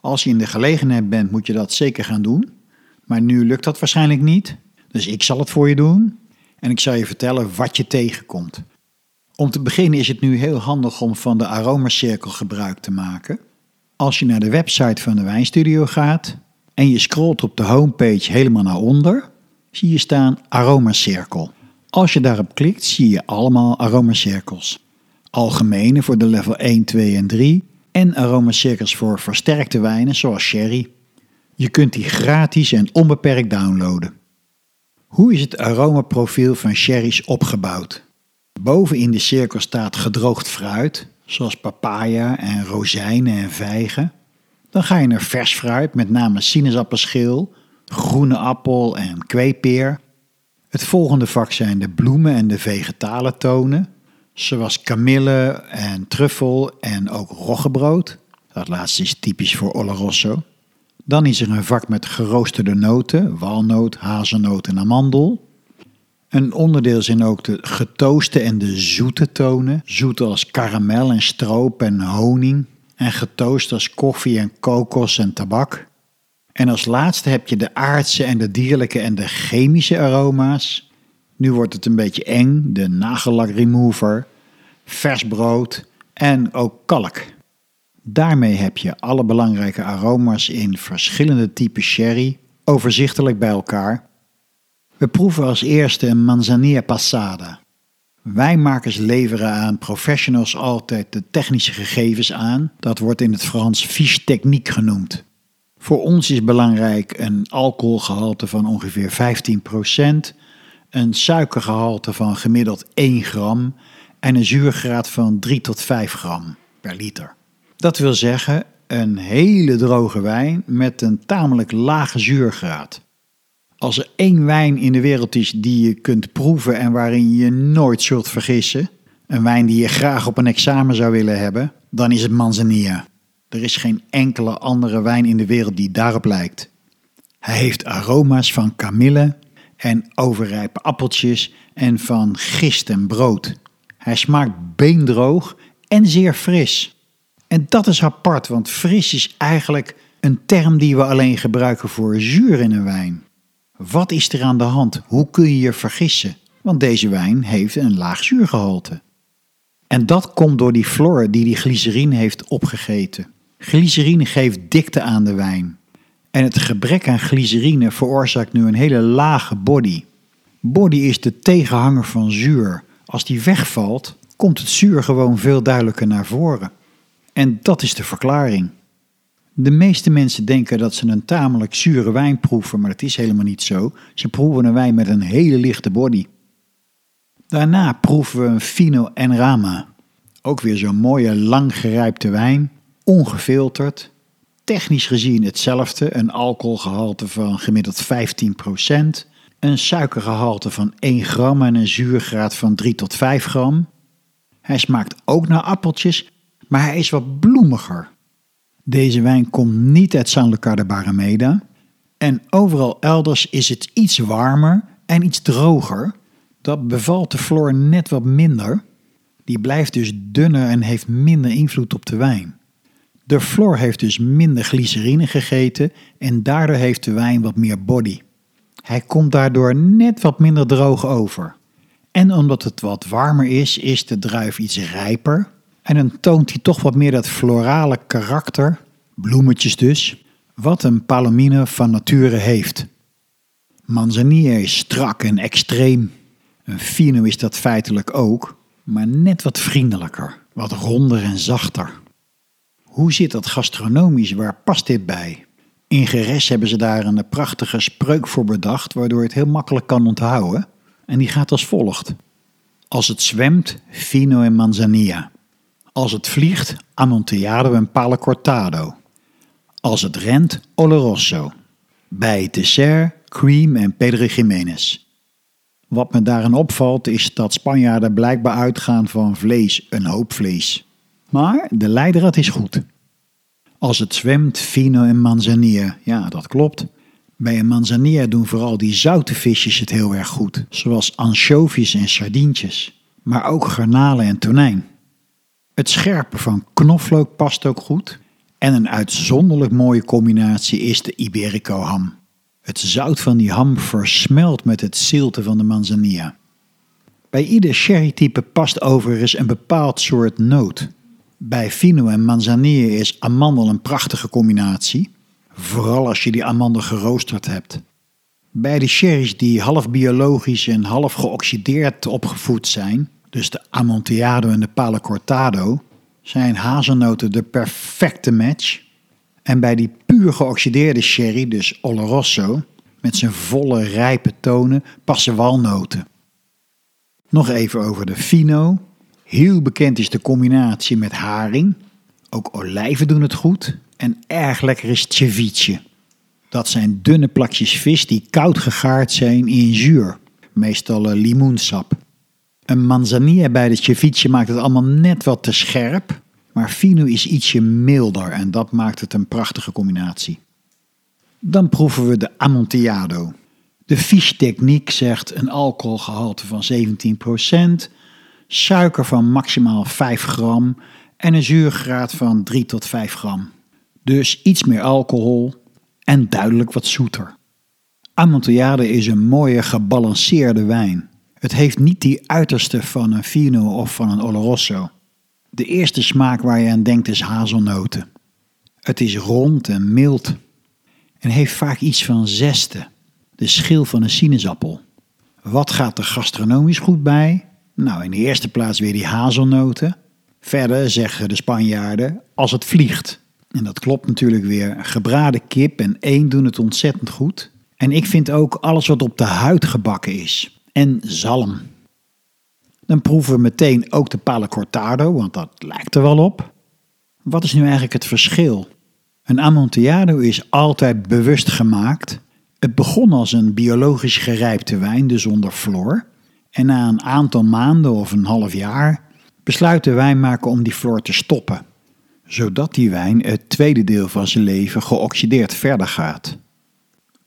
Als je in de gelegenheid bent, moet je dat zeker gaan doen. Maar nu lukt dat waarschijnlijk niet. Dus ik zal het voor je doen en ik zal je vertellen wat je tegenkomt. Om te beginnen is het nu heel handig om van de aromacirkel gebruik te maken. Als je naar de website van de wijnstudio gaat en je scrolt op de homepage helemaal naar onder, zie je staan aromacirkel. Als je daarop klikt, zie je allemaal aromacirkels. Algemene voor de level 1, 2 en 3 en aromacirkels voor versterkte wijnen zoals sherry. Je kunt die gratis en onbeperkt downloaden. Hoe is het aromaprofiel van sherry's opgebouwd? Boven in de cirkel staat gedroogd fruit, zoals papaya en rozijnen en vijgen. Dan ga je naar vers fruit, met name sinaasappelschil, groene appel en kweepeer. Het volgende vak zijn de bloemen en de vegetale tonen, zoals kamille en truffel en ook roggebrood. Dat laatste is typisch voor Oloroso. Dan is er een vak met geroosterde noten, walnoot, hazelnoot en amandel. Een onderdeel zijn ook de getooste en de zoete tonen, zoet als karamel en stroop en honing, en getoost als koffie en kokos en tabak. En als laatste heb je de aardse en de dierlijke en de chemische aroma's. Nu wordt het een beetje eng, de nagellak remover, vers brood en ook kalk. Daarmee heb je alle belangrijke aroma's in verschillende typen sherry overzichtelijk bij elkaar. We proeven als eerste een Manzanilla Passada. Wijnmakers leveren aan professionals altijd de technische gegevens aan. Dat wordt in het Frans fiche technique genoemd. Voor ons is belangrijk een alcoholgehalte van ongeveer 15%, een suikergehalte van gemiddeld 1 gram en een zuurgraad van 3 tot 5 gram per liter. Dat wil zeggen een hele droge wijn met een tamelijk lage zuurgraad. Als er één wijn in de wereld is die je kunt proeven en waarin je nooit zult vergissen, een wijn die je graag op een examen zou willen hebben, dan is het Manzanilla. Er is geen enkele andere wijn in de wereld die daarop lijkt. Hij heeft aroma's van kamille en overrijpe appeltjes en van gist en brood. Hij smaakt beendroog en zeer fris. En dat is apart, want fris is eigenlijk een term die we alleen gebruiken voor zuur in een wijn. Wat is er aan de hand? Hoe kun je je vergissen? Want deze wijn heeft een laag zuurgehalte. En dat komt door die flor die die glycerine heeft opgegeten. Glycerine geeft dikte aan de wijn. En het gebrek aan glycerine veroorzaakt nu een hele lage body. Body is de tegenhanger van zuur. Als die wegvalt, komt het zuur gewoon veel duidelijker naar voren. En dat is de verklaring. De meeste mensen denken dat ze een tamelijk zure wijn proeven, maar dat is helemaal niet zo. Ze proeven een wijn met een hele lichte body. Daarna proeven we een Fino en Rama. Ook weer zo'n mooie langgerijpte wijn, ongefilterd. Technisch gezien hetzelfde, een alcoholgehalte van gemiddeld 15%, een suikergehalte van 1 gram en een zuurgraad van 3 tot 5 gram. Hij smaakt ook naar appeltjes, maar hij is wat bloemiger. Deze wijn komt niet uit San Lucar de Barrameda en overal elders is het iets warmer en iets droger. Dat bevalt de floor net wat minder. Die blijft dus dunner en heeft minder invloed op de wijn. De floor heeft dus minder glycerine gegeten en daardoor heeft de wijn wat meer body. Hij komt daardoor net wat minder droog over. En omdat het wat warmer is, is de druif iets rijper en dan toont hij toch wat meer dat florale karakter, bloemetjes dus, wat een palomino van nature heeft. Manzanilla is strak en extreem. Een fino is dat feitelijk ook, maar net wat vriendelijker, wat ronder en zachter. Hoe zit dat gastronomisch? Waar past dit bij? In Geres hebben ze daar een prachtige spreuk voor bedacht, waardoor het heel makkelijk kan onthouden. En die gaat als volgt. Als het zwemt, fino en manzanilla. Als het vliegt, Amontillado en Palo Cortado. Als het rent, Oloroso. Bij dessert, cream en Pedro Jiménez. Wat me daarin opvalt is dat Spanjaarden blijkbaar uitgaan van vlees, een hoop vlees. Maar de leidraad is goed. Als het zwemt, fino en manzanilla, ja dat klopt. Bij een manzanilla doen vooral die zoute visjes het heel erg goed, zoals anchovies en sardientjes, maar ook garnalen en tonijn. Het scherpe van knoflook past ook goed. En een uitzonderlijk mooie combinatie is de Iberico ham. Het zout van die ham versmelt met het zilte van de manzanilla. Bij ieder sherrytype past overigens een bepaald soort noot. Bij Fino en Manzanilla is amandel een prachtige combinatie, vooral als je die amandel geroosterd hebt. Bij de sherry's die half biologisch en half geoxideerd opgevoed zijn, dus de Amontillado en de Palo Cortado, zijn hazelnoten de perfecte match. En bij die puur geoxideerde sherry, dus Oloroso, met zijn volle rijpe tonen, passen walnoten. Nog even over de Fino. Heel bekend is de combinatie met haring. Ook olijven doen het goed. En erg lekker is ceviche. Dat zijn dunne plakjes vis die koud gegaard zijn in zuur. Meestal eh, limoensap. Een manzanilla bij de ceviche maakt het allemaal net wat te scherp. Maar fino is ietsje milder en dat maakt het een prachtige combinatie. Dan proeven we de Amontillado. De fischtechniek zegt een alcoholgehalte van 17%, suiker van maximaal 5 gram en een zuurgraad van 3 tot 5 gram. Dus iets meer alcohol en duidelijk wat zoeter. Amontillado is een mooie gebalanceerde wijn. Het heeft niet die uiterste van een Fino of van een Oloroso. De eerste smaak waar je aan denkt is hazelnoten. Het is rond en mild en heeft vaak iets van zeste, de schil van een sinaasappel. Wat gaat er gastronomisch goed bij? Nou, in de eerste plaats weer die hazelnoten. Verder zeggen de Spanjaarden als het vliegt. En dat klopt natuurlijk weer. Gebraden kip en één doen het ontzettend goed. En ik vind ook alles wat op de huid gebakken is en zalm. Dan proeven we meteen ook de Pale Cortado, want dat lijkt er wel op. Wat is nu eigenlijk het verschil? Een Amontillado is altijd bewust gemaakt. Het begon als een biologisch gerijpte wijn, dus zonder floor. En na een aantal maanden of een half jaar besluit de wijnmaker om die floor te stoppen, zodat die wijn het tweede deel van zijn leven geoxideerd verder gaat.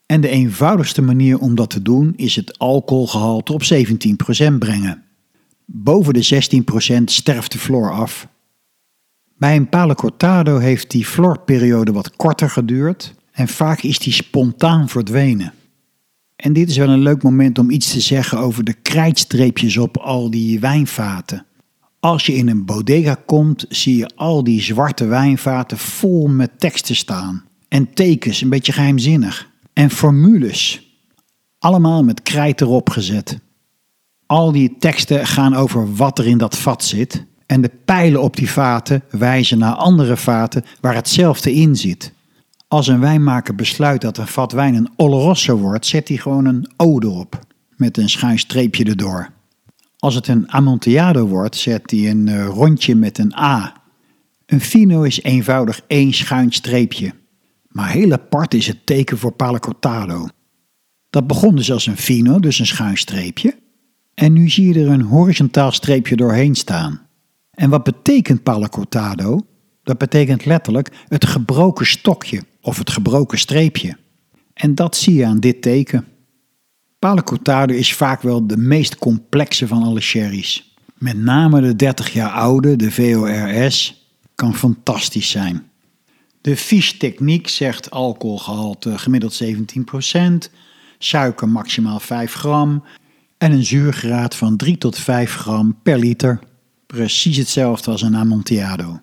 En de eenvoudigste manier om dat te doen is het alcoholgehalte op 17% brengen. Boven de 16% sterft de floor af. Bij een Pale Cortado heeft die floorperiode wat korter geduurd en vaak is die spontaan verdwenen. En dit is wel een leuk moment om iets te zeggen over de krijtstreepjes op al die wijnvaten. Als je in een bodega komt, zie je al die zwarte wijnvaten vol met teksten staan. En tekens, een beetje geheimzinnig. En formules. Allemaal met krijt erop gezet. Al die teksten gaan over wat er in dat vat zit. En de pijlen op die vaten wijzen naar andere vaten waar hetzelfde in zit. Als een wijnmaker besluit dat een vat wijn een Oloroso wordt, zet hij gewoon een O erop. Met een schuin streepje erdoor. Als het een Amontillado wordt, zet hij een eh, rondje met een A. Een fino is eenvoudig één schuin streepje. Maar heel apart is het teken voor Palo Cortado. Dat begon dus als een fino, dus een schuin streepje. En nu zie je er een horizontaal streepje doorheen staan. En wat betekent Palo Cortado? Dat betekent letterlijk het gebroken stokje of het gebroken streepje. En dat zie je aan dit teken. Palo Cortado is vaak wel de meest complexe van alle sherry's. Met name de 30 jaar oude, de VORS, kan fantastisch zijn. De Fiche techniek zegt alcoholgehalte gemiddeld 17%, suiker maximaal 5 gram en een zuurgraad van 3 tot 5 gram per liter. Precies hetzelfde als een Amontillado.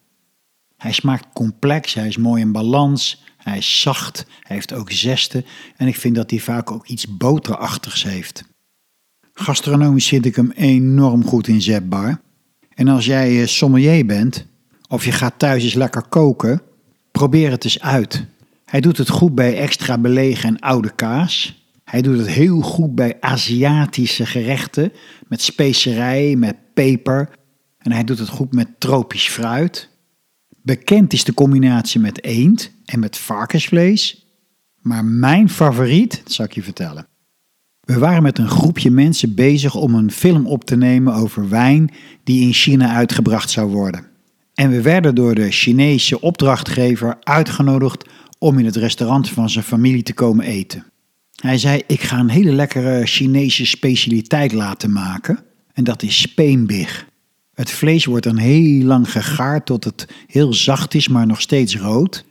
Hij smaakt complex, hij is mooi in balans, hij is zacht, hij heeft ook zesten en ik vind dat hij vaak ook iets boterachtigs heeft. Gastronomisch vind ik hem enorm goed inzetbaar. En als jij eh, sommelier bent, of je gaat thuis eens lekker koken, probeer het eens uit. Hij doet het goed bij extra belegen en oude kaas. Hij doet het heel goed bij Aziatische gerechten met specerij, met peper. En hij doet het goed met tropisch fruit. Bekend is de combinatie met eend en met varkensvlees. Maar mijn favoriet, dat zal ik je vertellen. We waren met een groepje mensen bezig om een film op te nemen over wijn die in China uitgebracht zou worden. En we werden door de Chinese opdrachtgever uitgenodigd om in het restaurant van zijn familie te komen eten. Hij zei: Ik ga een hele lekkere Chinese specialiteit laten maken. En dat is speenbig. Het vlees wordt dan heel lang gegaard tot het heel zacht is, maar nog steeds rood.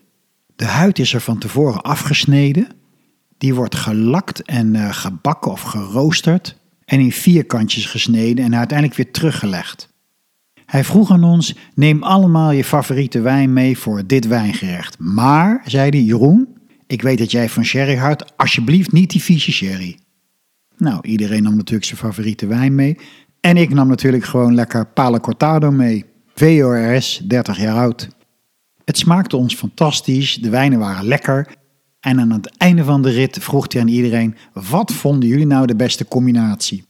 De huid is er van tevoren afgesneden. Die wordt gelakt en uh, gebakken of geroosterd. En in vierkantjes gesneden en uiteindelijk weer teruggelegd. Hij vroeg aan ons: neem allemaal je favoriete wijn mee voor dit wijngerecht. Maar, zei hij, Jeroen, ik weet dat jij van sherry houdt, alsjeblieft niet die vieze sherry. Nou, iedereen nam natuurlijk zijn favoriete wijn mee. En ik nam natuurlijk gewoon lekker Pale Cortado mee. VORS, 30 jaar oud. Het smaakte ons fantastisch, de wijnen waren lekker. En aan het einde van de rit vroeg hij aan iedereen: wat vonden jullie nou de beste combinatie?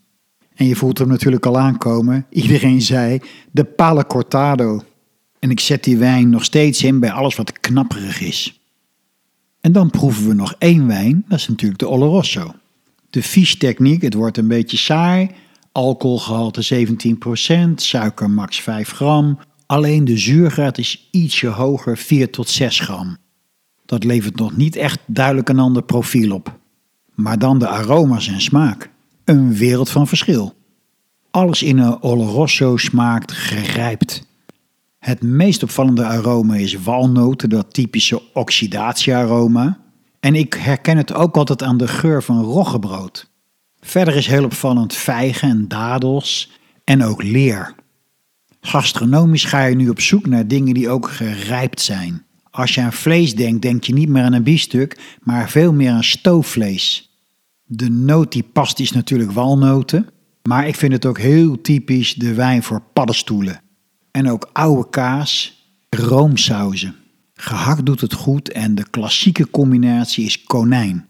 En je voelt hem natuurlijk al aankomen. Iedereen zei de Pale Cortado. En ik zet die wijn nog steeds in bij alles wat knapperig is. En dan proeven we nog één wijn, dat is natuurlijk de Oloroso. De fiche techniek, het wordt een beetje saai. Alcoholgehalte 17%, suiker max 5 gram. Alleen de zuurgraad is ietsje hoger, 4 tot 6 gram. Dat levert nog niet echt duidelijk een ander profiel op. Maar dan de aroma's en smaak een wereld van verschil. Alles in een Oloroso smaakt gerijpt. Het meest opvallende aroma is walnoten, dat typische oxidatiearoma. En ik herken het ook altijd aan de geur van roggebrood. Verder is heel opvallend vijgen en dadels en ook leer. Gastronomisch ga je nu op zoek naar dingen die ook gerijpt zijn. Als je aan vlees denkt, denk je niet meer aan een biefstuk, maar veel meer aan stoofvlees. De noot die past is natuurlijk walnoten. Maar ik vind het ook heel typisch de wijn voor paddenstoelen. En ook oude kaas, roomsauzen. Gehakt doet het goed en de klassieke combinatie is konijn.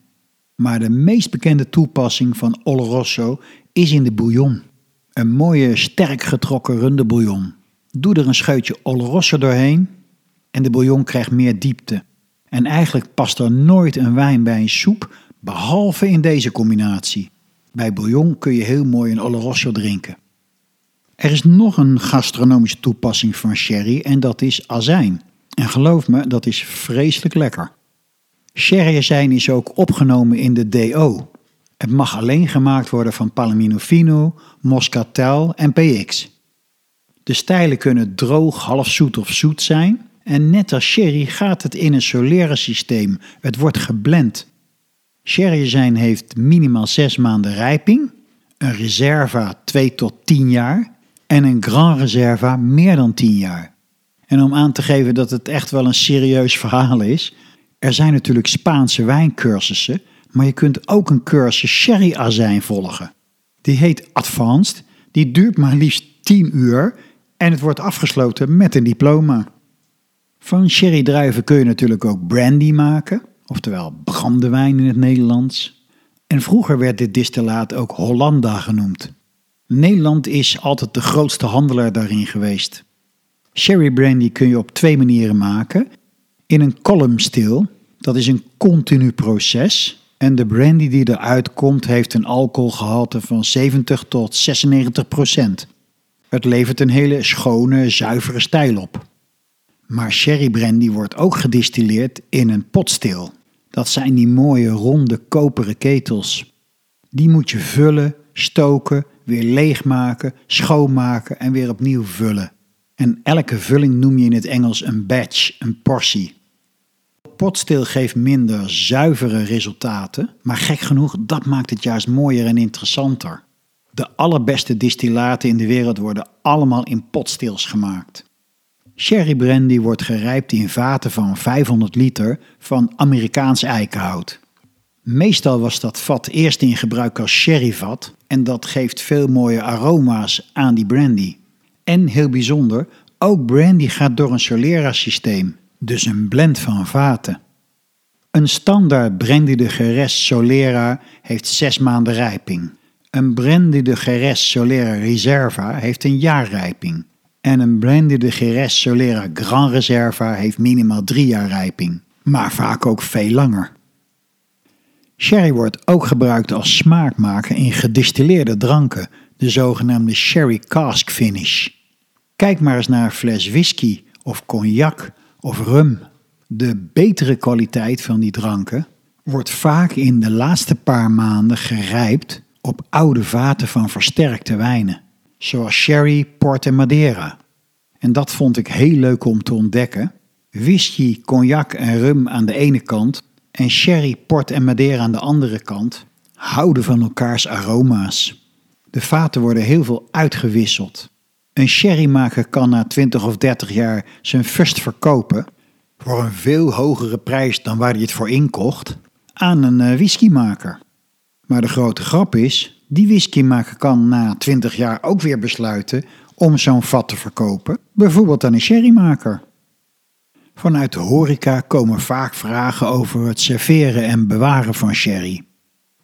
Maar de meest bekende toepassing van Oloroso is in de bouillon. Een mooie, sterk getrokken rundebouillon. Doe er een scheutje Oloroso doorheen en de bouillon krijgt meer diepte. En eigenlijk past er nooit een wijn bij een soep, behalve in deze combinatie. Bij bouillon kun je heel mooi een Oloroso drinken. Er is nog een gastronomische toepassing van sherry en dat is azijn. En geloof me, dat is vreselijk lekker. Sherryazijn is ook opgenomen in de DO. Het mag alleen gemaakt worden van Palomino Fino, Moscatel en PX. De stijlen kunnen droog, half zoet of zoet zijn. En net als sherry gaat het in een Solera systeem. Het wordt geblend. Sherryazijn heeft minimaal 6 maanden rijping, een Reserva 2 tot 10 jaar en een Grand Reserva meer dan 10 jaar. En om aan te geven dat het echt wel een serieus verhaal is, er zijn natuurlijk Spaanse wijncursussen, maar je kunt ook een cursus sherry-azijn volgen. Die heet Advanced, die duurt maar liefst 10 uur en het wordt afgesloten met een diploma. Van sherrydruiven kun je natuurlijk ook brandy maken, oftewel brandewijn in het Nederlands. En vroeger werd dit distillaat ook Hollanda genoemd. Nederland is altijd de grootste handelaar daarin geweest. Sherry brandy kun je op twee manieren maken. In een column still, dat is een continu proces. En de brandy die eruit komt heeft een alcoholgehalte van 70 tot 96 procent. Het levert een hele schone, zuivere stijl op. Maar sherry brandy wordt ook gedistilleerd in een potstil. Dat zijn die mooie ronde koperen ketels. Die moet je vullen, stoken, weer leegmaken, schoonmaken en weer opnieuw vullen. En elke vulling noem je in het Engels een batch, een portie. Potstil geeft minder zuivere resultaten, maar gek genoeg, dat maakt het juist mooier en interessanter. De allerbeste distillaten in de wereld worden allemaal in potstils gemaakt. Sherry brandy wordt gerijpt in vaten van 500 liter van Amerikaans eikenhout. Meestal was dat vat eerst in gebruik als sherryvat en dat geeft veel mooie aroma's aan die brandy. En heel bijzonder, ook brandy gaat door een Solera systeem, dus een blend van vaten. Een standaard brandy de Jerez Solera heeft 6 maanden rijping. Een brandy de Jerez Solera Reserva heeft een jaar rijping. En een brandy de Jerez Solera Grand Reserva heeft minimaal 3 jaar rijping, maar vaak ook veel langer. Sherry wordt ook gebruikt als smaakmaker in gedistilleerde dranken, de zogenaamde sherry cask finish. Kijk maar eens naar een fles whisky of cognac of rum. De betere kwaliteit van die dranken wordt vaak in de laatste paar maanden gerijpt op oude vaten van versterkte wijnen, zoals sherry, port en madeira. En dat vond ik heel leuk om te ontdekken. Whisky, cognac en rum aan de ene kant en sherry, port en madeira aan de andere kant houden van elkaars aroma's. De vaten worden heel veel uitgewisseld. Een sherrymaker kan na 20 of 30 jaar zijn first verkopen voor een veel hogere prijs dan waar hij het voor inkocht aan een eh, whiskymaker. Maar de grote grap is, die whiskymaker kan na 20 jaar ook weer besluiten om zo'n vat te verkopen, bijvoorbeeld aan een sherrymaker. Vanuit de horeca komen vaak vragen over het serveren en bewaren van sherry.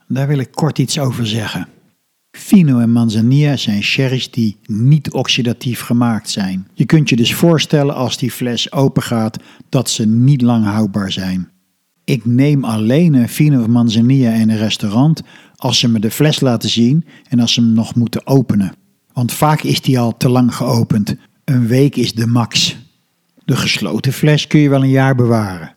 Daar wil ik kort iets over zeggen. Fino en Manzanilla zijn sherry's die niet oxidatief gemaakt zijn. Je kunt je dus voorstellen als die fles open gaat dat ze niet lang houdbaar zijn. Ik neem alleen een Fino of Manzanilla in een restaurant als ze me de fles laten zien en als ze hem nog moeten openen. Want vaak is die al te lang geopend. Een week is de max. De gesloten fles kun je wel een jaar bewaren.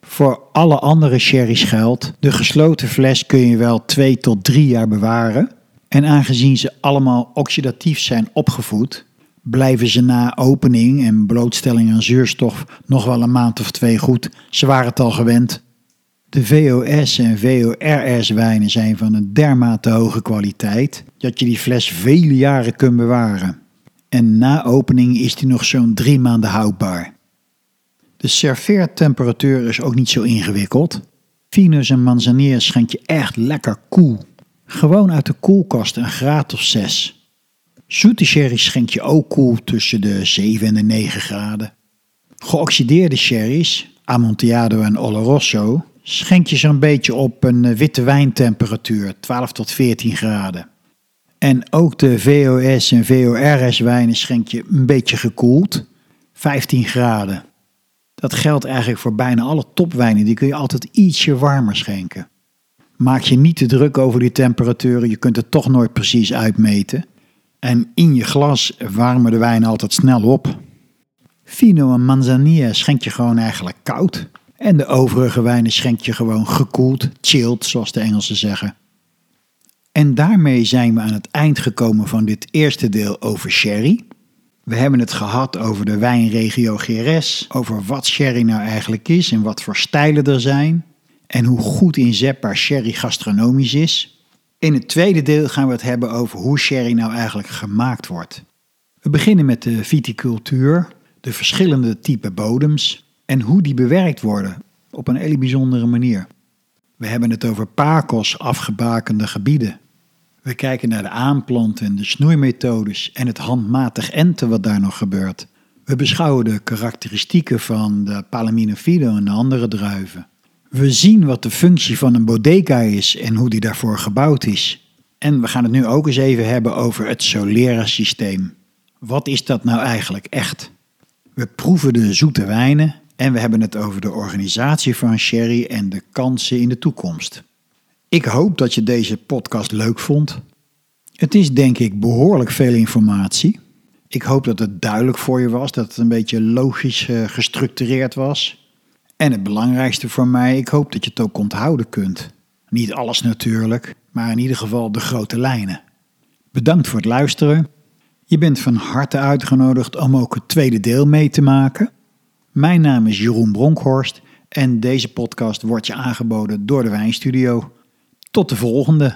Voor alle andere sherry's geldt, de gesloten fles kun je wel 2 tot 3 jaar bewaren. En aangezien ze allemaal oxidatief zijn opgevoed, blijven ze na opening en blootstelling aan zuurstof nog wel een maand of twee goed. Ze waren het al gewend. De VOS en VORS wijnen zijn van een dermate hoge kwaliteit dat je die fles vele jaren kunt bewaren. En na opening is die nog zo'n drie maanden houdbaar. De serveertemperatuur is ook niet zo ingewikkeld. Finus en manzanier schenk je echt lekker koel. Gewoon uit de koelkast een graad of 6. Zoete sherry schenk je ook koel tussen de 7 en de 9 graden. Geoxideerde sherry's, Amontillado en Oloroso, schenk je zo'n beetje op een witte wijntemperatuur, 12 tot 14 graden. En ook de VOS en VORS wijnen schenk je een beetje gekoeld. 15 graden. Dat geldt eigenlijk voor bijna alle topwijnen. Die kun je altijd ietsje warmer schenken. Maak je niet te druk over die temperaturen. Je kunt het toch nooit precies uitmeten. En in je glas warmen de wijn altijd snel op. Fino en Manzanilla schenk je gewoon eigenlijk koud. En de overige wijnen schenk je gewoon gekoeld, chilled, zoals de Engelsen zeggen. En daarmee zijn we aan het eind gekomen van dit eerste deel over sherry. We hebben het gehad over de wijnregio GRS, over wat sherry nou eigenlijk is en wat voor stijlen er zijn. En hoe goed inzetbaar sherry gastronomisch is. In het tweede deel gaan we het hebben over hoe sherry nou eigenlijk gemaakt wordt. We beginnen met de viticultuur, de verschillende type bodems en hoe die bewerkt worden op een hele bijzondere manier. We hebben het over pakos afgebakende gebieden. We kijken naar de aanplanten en de snoeimethodes en het handmatig enten wat daar nog gebeurt. We beschouwen de karakteristieken van de Palomino Fido en de andere druiven. We zien wat de functie van een bodega is en hoe die daarvoor gebouwd is. En we gaan het nu ook eens even hebben over het Solera-systeem. Wat is dat nou eigenlijk echt? We proeven de zoete wijnen en we hebben het over de organisatie van Sherry en de kansen in de toekomst. Ik hoop dat je deze podcast leuk vond. Het is denk ik behoorlijk veel informatie. Ik hoop dat het duidelijk voor je was, dat het een beetje logisch uh, gestructureerd was. En het belangrijkste voor mij, ik hoop dat je het ook onthouden kunt. Niet alles natuurlijk, maar in ieder geval de grote lijnen. Bedankt voor het luisteren. Je bent van harte uitgenodigd om ook het tweede deel mee te maken. Mijn naam is Jeroen Bronkhorst en deze podcast wordt je aangeboden door de Wijnstudio. Tot de volgende.